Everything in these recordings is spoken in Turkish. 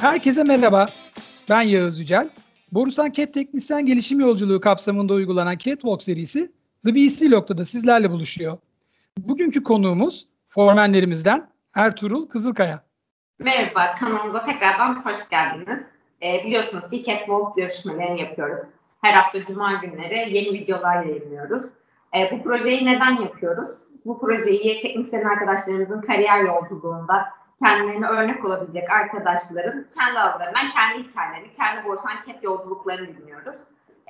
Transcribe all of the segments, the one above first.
Herkese merhaba. Ben Yağız Yücel. Borusan Cat Teknisyen Gelişim Yolculuğu kapsamında uygulanan Catwalk serisi The BC Log'da sizlerle buluşuyor. Bugünkü konuğumuz formenlerimizden Ertuğrul Kızılkaya. Merhaba, kanalımıza tekrardan hoş geldiniz. Ee, biliyorsunuz ki Catwalk görüşmelerini yapıyoruz. Her hafta cuma günleri yeni videolar yayınlıyoruz. Ee, bu projeyi neden yapıyoruz? Bu projeyi teknisyen arkadaşlarımızın kariyer yolculuğunda kendilerine örnek olabilecek arkadaşların kendi ağızlarından kendi hikayelerini, kendi borsan ket yolculuklarını dinliyoruz.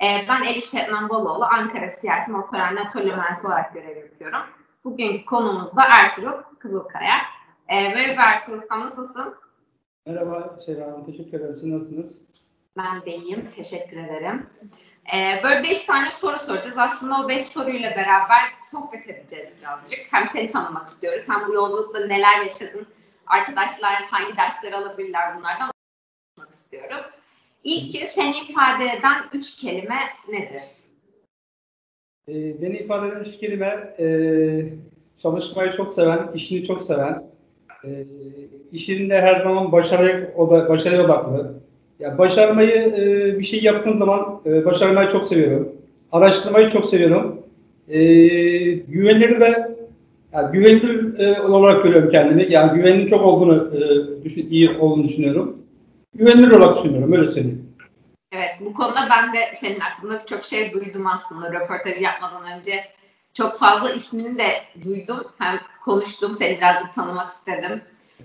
Ee, ben Elif Şebnem Baloğlu, Ankara Siyasi Motorhane Atölye Mühendisi olarak görev yapıyorum. Bugünkü konuğumuz da Ertuğrul Kızılkaya. Ee, merhaba Ertuğrul, nasılsın? Merhaba Şerif Hanım, teşekkür ederim. Siz nasılsınız? Ben de iyiyim, teşekkür ederim. Ee, böyle beş tane soru soracağız. Aslında o beş soruyla beraber sohbet edeceğiz birazcık. Hem seni tanımak istiyoruz, hem bu yolculukta neler yaşadın, arkadaşlar hangi dersler alabilirler bunlardan konuşmak istiyoruz. İlki seni ifade eden üç kelime nedir? E, beni ifade eden üç kelime e, çalışmayı çok seven, işini çok seven, e, işinde her zaman başarı, o da başarıya odaklı. Ya başarmayı e, bir şey yaptığım zaman e, başarmayı çok seviyorum. Araştırmayı çok seviyorum. E, güvenilir ve yani güvenilir e, olarak görüyorum kendimi. Yani güvenin çok olduğunu, e, düşün, iyi olduğunu düşünüyorum. Güvenilir olarak düşünüyorum, öyle söyleyeyim. Evet, bu konuda ben de senin hakkında çok şey duydum aslında röportaj yapmadan önce. Çok fazla ismini de duydum. Hem konuştum, seni birazcık tanımak istedim.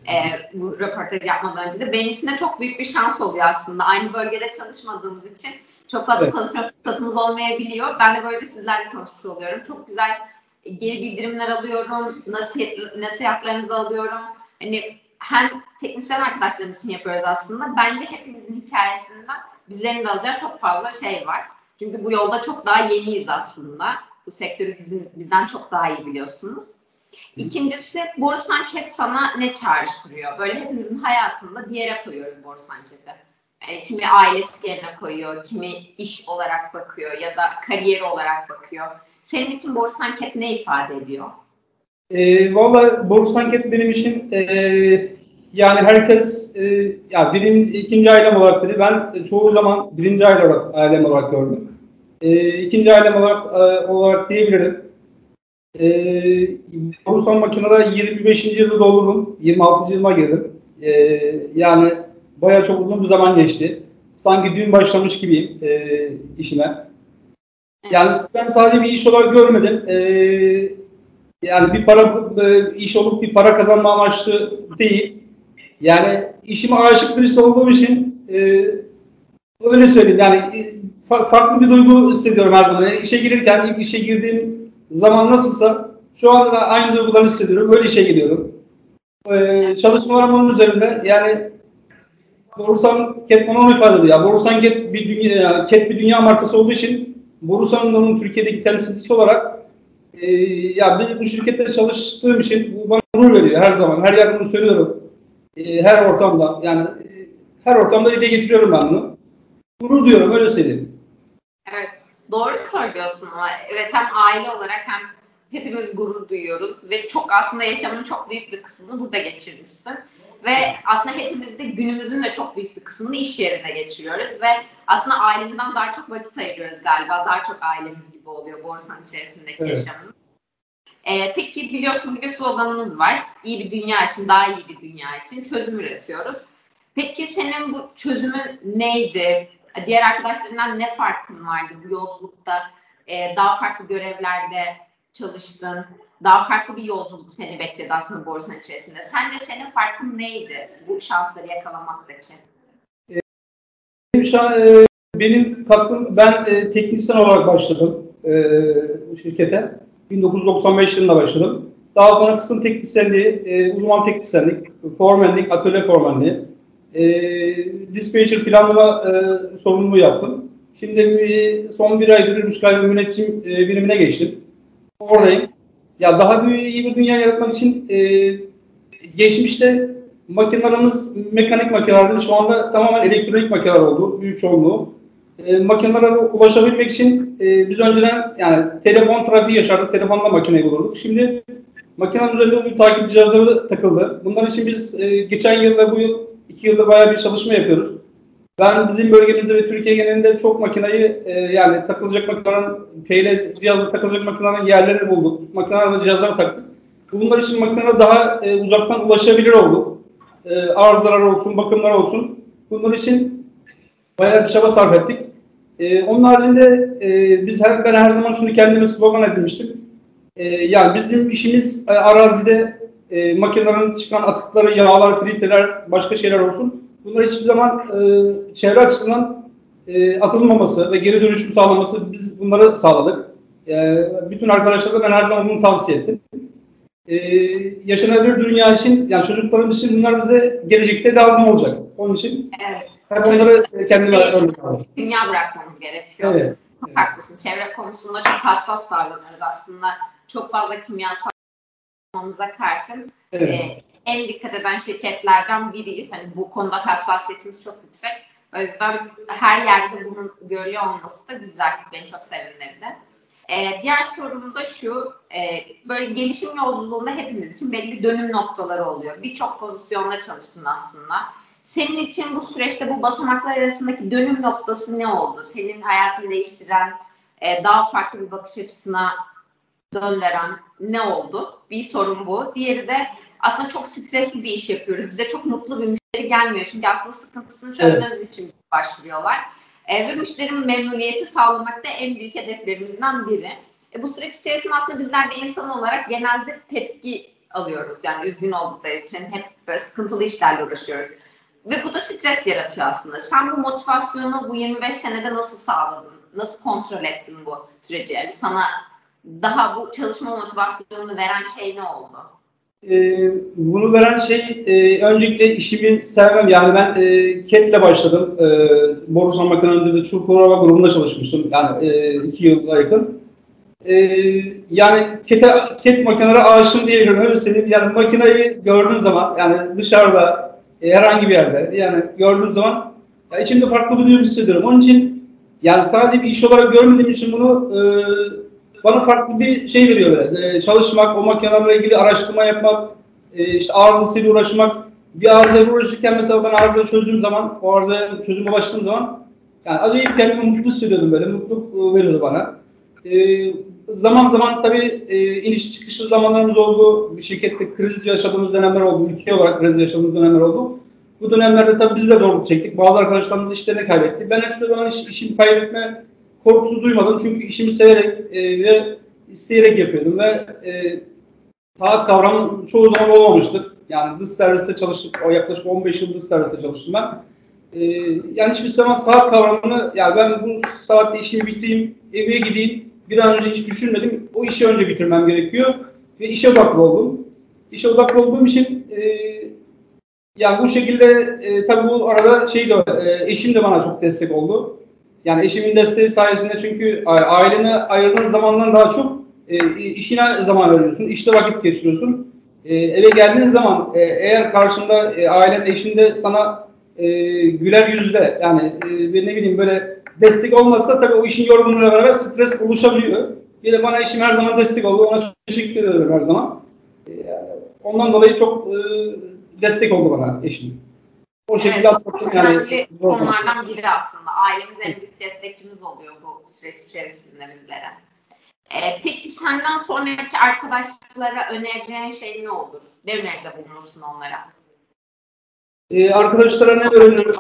E, bu röportaj yapmadan önce de. Benim için de çok büyük bir şans oluyor aslında. Aynı bölgede çalışmadığımız için çok fazla evet. tanışma fırsatımız olmayabiliyor. Ben de böylece sizlerle tanışmış oluyorum. Çok güzel geri bildirimler alıyorum, nasihat, nasihatlerinizi alıyorum. Hani hem teknisyen arkadaşlarımız için yapıyoruz aslında. Bence hepimizin hikayesinden bizlerin de alacağı çok fazla şey var. Çünkü bu yolda çok daha yeniyiz aslında. Bu sektörü bizim, bizden çok daha iyi biliyorsunuz. İkincisi borsa anket sana ne çağrıştırıyor? Böyle hepimizin hayatında bir yere koyuyoruz borsa anketi. Yani kimi ailesi yerine koyuyor, kimi iş olarak bakıyor ya da kariyer olarak bakıyor. Senin için borsa anket ne ifade ediyor? E, Valla borsa anket benim için e, yani herkes e, ya birin, ikinci ailem olarak dedi. Ben çoğu zaman birinci aile olarak, ailem olarak gördüm. E, ikinci ailem olarak e, olarak diyebilirim. E, borsa makinede 25. yılda doldurum. 26. yılıma girdim. E, yani baya çok uzun bir zaman geçti. Sanki dün başlamış gibiyim e, işime. Yani ben sadece bir iş olarak görmedim. Ee, yani bir para e, iş olup bir para kazanma amaçlı değil. Yani işime aşık birisi olduğum için e, öyle söyleyeyim. Yani e, farklı bir duygu hissediyorum her zaman. Yani işe girirken ilk işe girdiğim zaman nasılsa şu anda da aynı duyguları hissediyorum. Böyle işe giriyorum. Ee, çalışmalarım onun üzerinde. Yani Borusan Cat onu ifade ediyor. Borusan Cat bir dünya, Cat bir dünya markası olduğu için Borusan'ın onun Türkiye'deki temsilcisi olarak e, ya ben bu şirkette çalıştığım için bu bana gurur veriyor her zaman. Her yerde bunu söylüyorum. E, her ortamda yani e, her ortamda dile getiriyorum ben bunu. Gurur duyuyorum öyle söyleyeyim. Evet. Doğru söylüyorsun ama evet hem aile olarak hem hepimiz gurur duyuyoruz ve çok aslında yaşamın çok büyük bir kısmını burada geçirmişsin. Ve aslında hepimiz de günümüzün de çok büyük bir kısmını iş yerinde geçiriyoruz ve aslında ailemizden daha çok vakit ayırıyoruz galiba. Daha çok ailemiz gibi oluyor borsanın içerisindeki evet. yaşamımız. Ee, peki biliyorsun bir sloganımız var. İyi bir dünya için, daha iyi bir dünya için çözüm üretiyoruz. Peki senin bu çözümün neydi? Diğer arkadaşlarından ne farkın vardı bu yolculukta? Ee, daha farklı görevlerde çalıştın daha farklı bir yolculuk seni bekledi aslında borsanın içerisinde. Sence senin farkın neydi bu şansları yakalamaktaki? Benim, e, benim katkım, ben e, teknisyen olarak başladım e, şirkete. 1995 yılında başladım. Daha sonra kısım teknisyenliği, e, uzman teknisyenlik, formenlik, atölye formenliği, e, dispatcher planlama e, sorumluluğu yaptım. Şimdi e, son bir aydır, aydır yönetim e, birimine geçtim. Oradayım. Ya daha büyük, iyi bir dünya yaratmak için e, geçmişte makinelerimiz mekanik makinelerdi. Şu anda tamamen elektronik makineler oldu. Büyük çoğunluğu. E, makinelere ulaşabilmek için e, biz önceden yani telefon trafiği yaşardık. Telefonla makineyi bulurduk. Şimdi makinenin üzerinde bu takip cihazları takıldı. Bunlar için biz e, geçen yıl ve bu yıl iki yıldır bayağı bir çalışma yapıyoruz. Ben bizim bölgemizde ve Türkiye genelinde çok makinayı e, yani takılacak makinelerin, peyle cihazla takılacak makinelerin yerlerini bulduk. Makinelerde cihazları taktık. Bunlar için makinelere daha e, uzaktan ulaşabilir olduk. E, arızalar olsun, bakımlar olsun. Bunlar için bayağı bir çaba sarf ettik. E, onun haricinde e, biz her, ben her zaman şunu kendime slogan edinmiştim. E, yani bizim işimiz e, arazide e, makinelerin çıkan atıkları, yağlar, filtreler, başka şeyler olsun. Bunlar hiçbir zaman e, çevre açısından e, atılmaması ve geri dönüşüm sağlaması biz bunları sağladık. E, bütün arkadaşlara ben her zaman bunu tavsiye ettim. E, yaşanabilir dünya için, yani çocuklarımız için bunlar bize gelecekte lazım olacak. Onun için Evet. hep onları kendime örnek. Dünya bırakmamız gerekiyor. Evet. Çok haklısın. Çevre konusunda çok hassas davranıyoruz aslında. Çok fazla kimyasal olmamıza karşın Evet. e, en dikkat eden şirketlerden biriyiz. Hani bu konuda hassasiyetimiz çok yüksek. O yüzden her yerde bunun görülüyor olması da güzel. Beni çok sevindirdi. E, diğer sorum da şu. E, böyle gelişim yolculuğunda hepimiz için belli dönüm noktaları oluyor. Birçok pozisyonda çalıştın aslında. Senin için bu süreçte bu basamaklar arasındaki dönüm noktası ne oldu? Senin hayatını değiştiren, e, daha farklı bir bakış açısına döndüren ne oldu? Bir sorun bu. Diğeri de aslında çok stresli bir iş yapıyoruz. Bize çok mutlu bir müşteri gelmiyor. Çünkü aslında sıkıntısını çözmemiz için başvuruyorlar. E, ve müşterinin memnuniyeti sağlamak da en büyük hedeflerimizden biri. E, bu süreç içerisinde aslında bizler de insan olarak genelde tepki alıyoruz. Yani üzgün oldukları için hep böyle sıkıntılı işlerle uğraşıyoruz. Ve bu da stres yaratıyor aslında. Sen bu motivasyonu bu 25 senede nasıl sağladın? Nasıl kontrol ettin bu süreci? Yani sana daha bu çalışma motivasyonunu veren şey ne oldu? Ee, bunu veren şey e, öncelikle işimi sevmem. Yani ben e, CAT'le başladım. E, Borusan Makine'nin de Çukurova grubunda çalışmıştım. Yani e, iki yıla yakın. E, yani CAT'e, CAT makinelere aşığım diyebilirim. Öyle söyleyeyim. Yani makineyi gördüğüm zaman yani dışarıda e, herhangi bir yerde yani gördüğüm zaman ya içimde farklı bir duygu hissediyorum. Onun için yani sadece bir iş olarak görmediğim için bunu e, bana farklı bir şey veriyor. Ee, çalışmak, o makinelerle ilgili araştırma yapmak, e, işte arızasıyla uğraşmak. Bir arızayla uğraşırken mesela ben arızayı çözdüğüm zaman, o arızaya çözüme başladığım zaman yani acayip kendimi mutlu hissediyordum böyle. Mutluluk e, veriyordu bana. E, zaman zaman tabii e, iniş çıkışlı zamanlarımız oldu. Bir şirkette kriz yaşadığımız dönemler oldu. Ülke olarak kriz yaşadığımız dönemler oldu. Bu dönemlerde tabii biz de zorluk çektik. Bazı arkadaşlarımız işlerini kaybetti. Ben hiçbir zaman iş, işimi kaybetme korkusu duymadım. Çünkü işimi severek e, ve isteyerek yapıyordum ve e, saat kavramı çoğu zaman olmamıştır. Yani dış serviste çalıştık, o yaklaşık 15 yıl dış serviste çalıştım ben. E, yani hiçbir zaman saat kavramını, yani ben bu saatte işimi bitireyim, eve gideyim, bir an önce hiç düşünmedim. O işi önce bitirmem gerekiyor ve işe odaklı oldum. İşe odaklı olduğum için e, yani bu şekilde e, tabii bu arada şey de e, eşim de bana çok destek oldu. Yani eşimin desteği sayesinde çünkü ailene ayırdığın zamandan daha çok e, işine zaman veriyorsun, işte vakit geçiriyorsun. E, eve geldiğin zaman e, eğer karşında e, ailen, eşin de sana e, güler yüzde yani e, ne bileyim böyle destek olmazsa tabii o işin yorgunluğuyla beraber stres oluşabiliyor. Bir de bana eşim her zaman destek oldu. Ona teşekkür ederim her zaman. E, ondan dolayı çok e, destek oldu bana eşim. O şekilde evet, yani. Önemli konulardan biri aslında. Ailemiz en büyük destekçimiz oluyor bu süreç içerisinde bizlere. Ee, peki senden sonraki arkadaşlara önereceğin şey ne olur? Ne öneride bulunursun onlara? Ee, arkadaşlara ne öneririm?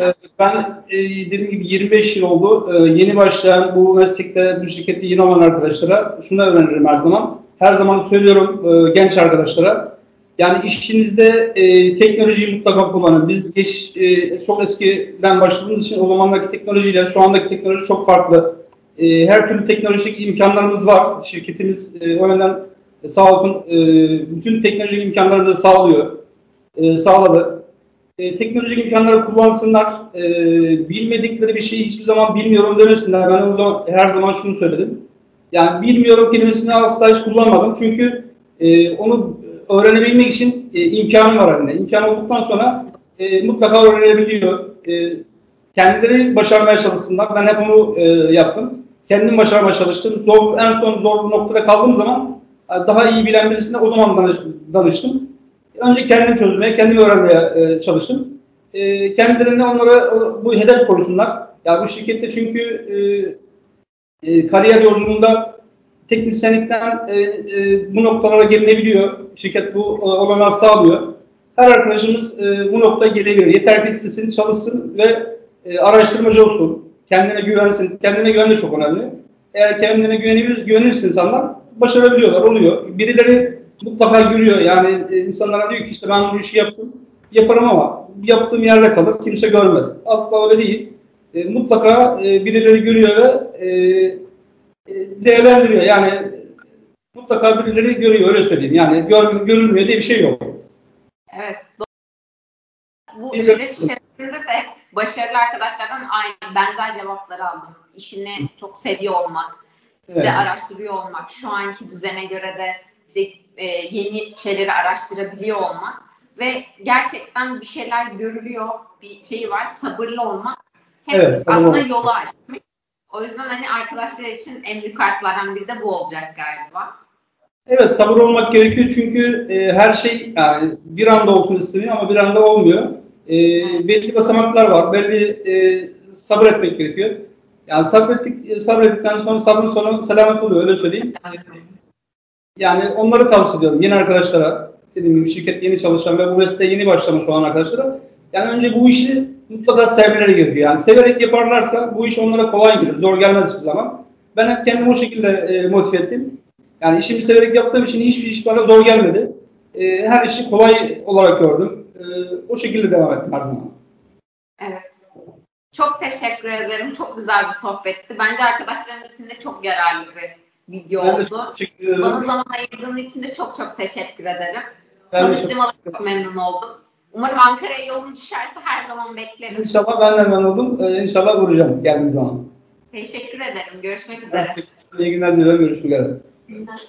Ee, ben e, dediğim gibi 25 yıl oldu. Ee, yeni başlayan bu meslekte, bu şirkette yeni olan arkadaşlara şunu öneririm her zaman. Her zaman söylüyorum e, genç arkadaşlara yani işinizde e, teknolojiyi mutlaka kullanın. Biz geç, e, çok eskiden başladığımız için o zamanki teknolojiyle şu andaki teknoloji çok farklı. E, her türlü teknolojik imkanlarımız var. Şirketimiz e, o yönden e, sağ olsun e, bütün teknolojik imkanları sağlıyor. E, sağladı. E, teknolojik imkanları kullansınlar. E, bilmedikleri bir şeyi hiçbir zaman bilmiyorum demesinler. Ben o zaman, her zaman şunu söyledim. Yani bilmiyorum kelimesini asla hiç kullanmadım. Çünkü e, onu öğrenebilmek için e, imkanı var elinde. İmkanı olduktan sonra e, mutlaka öğrenebiliyor. E, kendileri başarmaya çalışsınlar. Ben hep onu e, yaptım. Kendim başarmaya çalıştım. Zor, en son zor noktada kaldığım zaman e, daha iyi bilen birisine o zaman danıştım. önce kendim çözmeye, kendim öğrenmeye e, çalıştım. E, kendilerine onlara o- bu hedef koysunlar. Ya bu şirkette çünkü e, e, kariyer yolculuğunda teknisyenlikten e, e, bu noktalara gelinebiliyor. Şirket bu e, olanağı sağlıyor. Her arkadaşımız e, bu noktaya gelebilir. Yeter ki istesin, çalışsın ve e, araştırmacı olsun. Kendine güvensin. Kendine güven de çok önemli. Eğer kendine güvenebilir, güvenirse insanlar başarabiliyorlar, oluyor. Birileri mutlaka görüyor. Yani e, insanlara diyor ki işte ben bu işi yaptım, yaparım ama yaptığım yerde kalır, kimse görmez. Asla öyle değil. E, mutlaka e, birileri görüyor ve e, değerlendiriyor. Yani mutlaka birileri görüyor, öyle söyleyeyim. Yani gör, görülmüyor diye bir şey yok. Evet. Bu süreç içerisinde de başarılı arkadaşlardan aynı benzer cevapları aldım. İşini çok seviyor olmak, işte Evet. araştırıyor olmak, şu anki düzene göre de e, yeni şeyleri araştırabiliyor olmak ve gerçekten bir şeyler görülüyor, bir şeyi var, sabırlı olmak. Hem Evet, aslında olmak. yolu açmak. O yüzden hani arkadaşlar için en büyük artılardan biri de bu olacak galiba. Evet sabır olmak gerekiyor çünkü e, her şey yani bir anda olsun isteniyor ama bir anda olmuyor. E, belli basamaklar var, belli e, sabır etmek gerekiyor. Yani sabrettik, e, sabrettikten sonra sabrın sonu selamet oluyor öyle söyleyeyim. Yani onları tavsiye ediyorum yeni arkadaşlara. Dediğim gibi şirket yeni çalışan ve bu mesleğe yeni başlamış olan arkadaşlara. Yani önce bu işi mutlaka sevmeleri gerekiyor. Yani severek yaparlarsa bu iş onlara kolay gelir. Zor gelmez hiçbir zaman. Ben hep kendimi o şekilde e, motive ettim. Yani işimi severek yaptığım için hiçbir iş bana zor gelmedi. E, her işi kolay olarak gördüm. E, o şekilde devam ettim her zaman. Evet. Çok teşekkür ederim. Çok güzel bir sohbetti. Bence arkadaşlarım için de çok yararlı bir video Ben oldu. çok. Bana zaman ayırdığın için de çok çok teşekkür ederim. Ben çok- Tanıştığıma da çok memnun oldum. Umarım Ankara'ya yolun düşerse her zaman beklerim. İnşallah ben de memnun oldum. E, inşallah vuracağım geldiğim zaman. Teşekkür ederim. Görüşmek üzere. İyi günler diliyorum. Görüşmek üzere. Günler.